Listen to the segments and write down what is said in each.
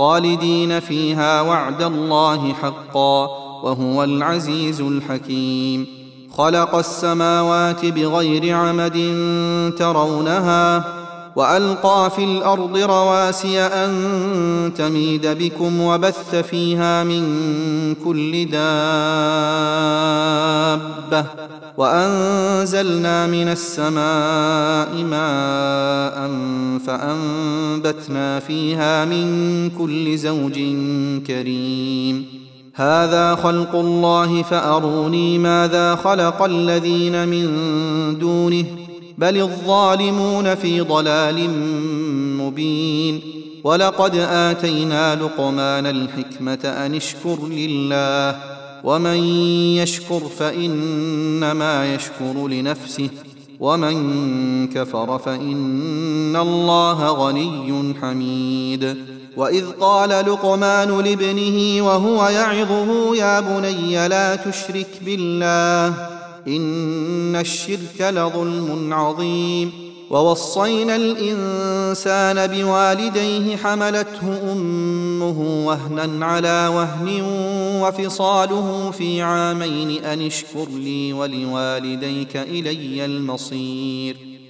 خالدين فيها وعد الله حقا وهو العزيز الحكيم. خلق السماوات بغير عمد ترونها وألقى في الأرض رواسي أن تميد بكم وبث فيها من كل دابة وأنزلنا من السماء ماء فأنبتنا فيها من كل زوج كريم. هذا خلق الله فأروني ماذا خلق الذين من دونه بل الظالمون في ضلال مبين. ولقد آتينا لقمان الحكمة أن اشكر لله ومن يشكر فإنما يشكر لنفسه ومن كفر فإن الله غني حميد. وإذ قال لقمان لابنه وهو يعظه يا بني لا تشرك بالله إن الشرك لظلم عظيم. ووصينا الإنسان بوالديه حملته أمه وهنا على وهن وفصاله في عامين أن اشكر لي ولوالديك إلي المصير.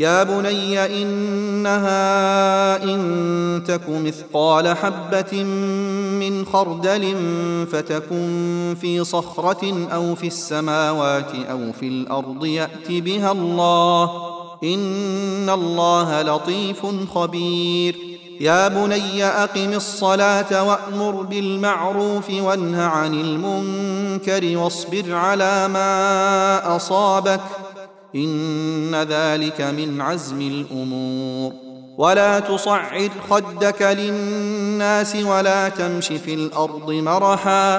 يا بني إنها إن تك مثقال حبة من خردل فتكن في صخرة أو في السماوات أو في الأرض يأت بها الله. إن الله لطيف خبير. يا بني أقم الصلاة وأمر بالمعروف وانه عن المنكر واصبر على ما أصابك. إن ذلك من عزم الأمور. ولا تصعر خدك للناس ولا تمش في الأرض مرحا.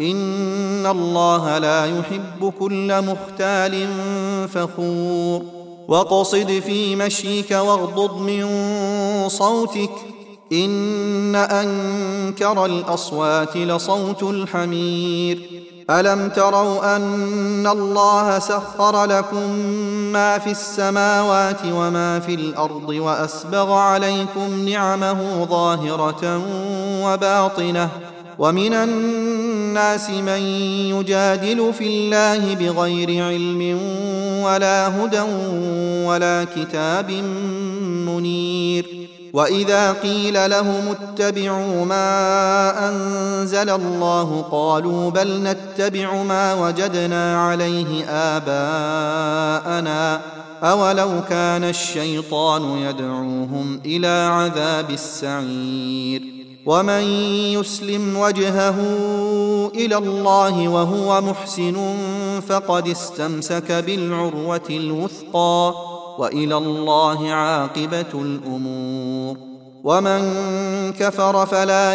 إن الله لا يحب كل مختال فخور. واقصد في مشيك واغضض من صوتك. إن أنكر الأصوات لصوت الحمير. ألم تروا أن الله سخر لكم ما في السماوات وما في الأرض وأسبغ عليكم نعمه ظاهرة وباطنة ومن الناس من يجادل في الله بغير علم ولا هدى ولا كتاب منير وإذا قيل لهم اتبعوا ما أنزل الله قالوا بل نتبع ما وجدنا عليه آباءنا أولو كان الشيطان يدعوهم إلى عذاب السعير ومن يسلم وجهه إلى الله وهو محسن فقد استمسك بالعروة الوثقى وإلى الله عاقبة الأمور ومن كفر فلا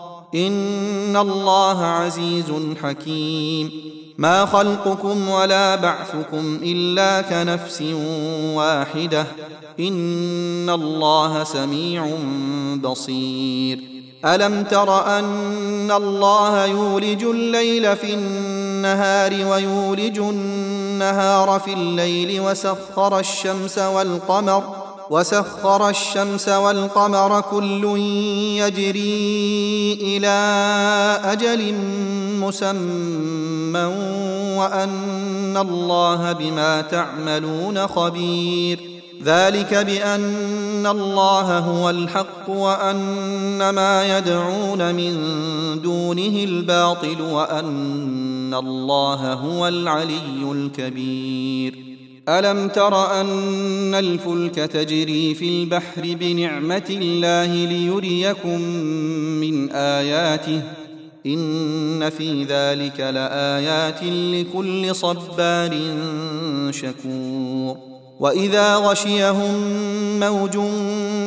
إن الله عزيز حكيم. ما خلقكم ولا بعثكم إلا كنفس واحدة. إن الله سميع بصير. ألم تر أن الله يولج الليل في النهار ويولج النهار في الليل وسخر الشمس والقمر وسخر الشمس والقمر كل يجري إلى أجل مسمى وأن الله بما تعملون خبير. ذلك بأن الله هو الحق وأن ما يدعون من دونه الباطل وأن الله هو العلي الكبير. ألم تر أن الفلك تجري في البحر بنعمة الله ليريكم من آياته؟ إن في ذلك لآيات لكل صبار شكور. وإذا غشيهم موج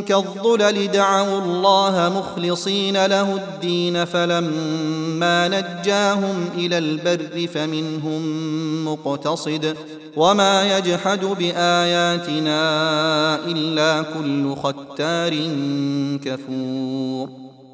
كالظلل دعوا الله مخلصين له الدين فلما نجاهم إلى البر فمنهم مقتصد. وما يجحد بآياتنا إلا كل ختار كفور.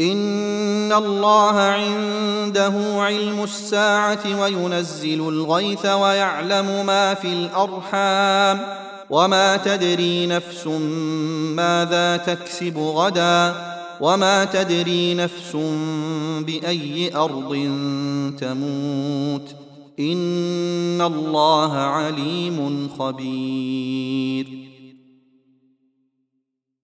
إن الله عنده علم الساعة وينزل الغيث ويعلم ما في الأرحام وما تدري نفس ماذا تكسب غدا وما تدري نفس بأي أرض تموت إن الله عليم خبير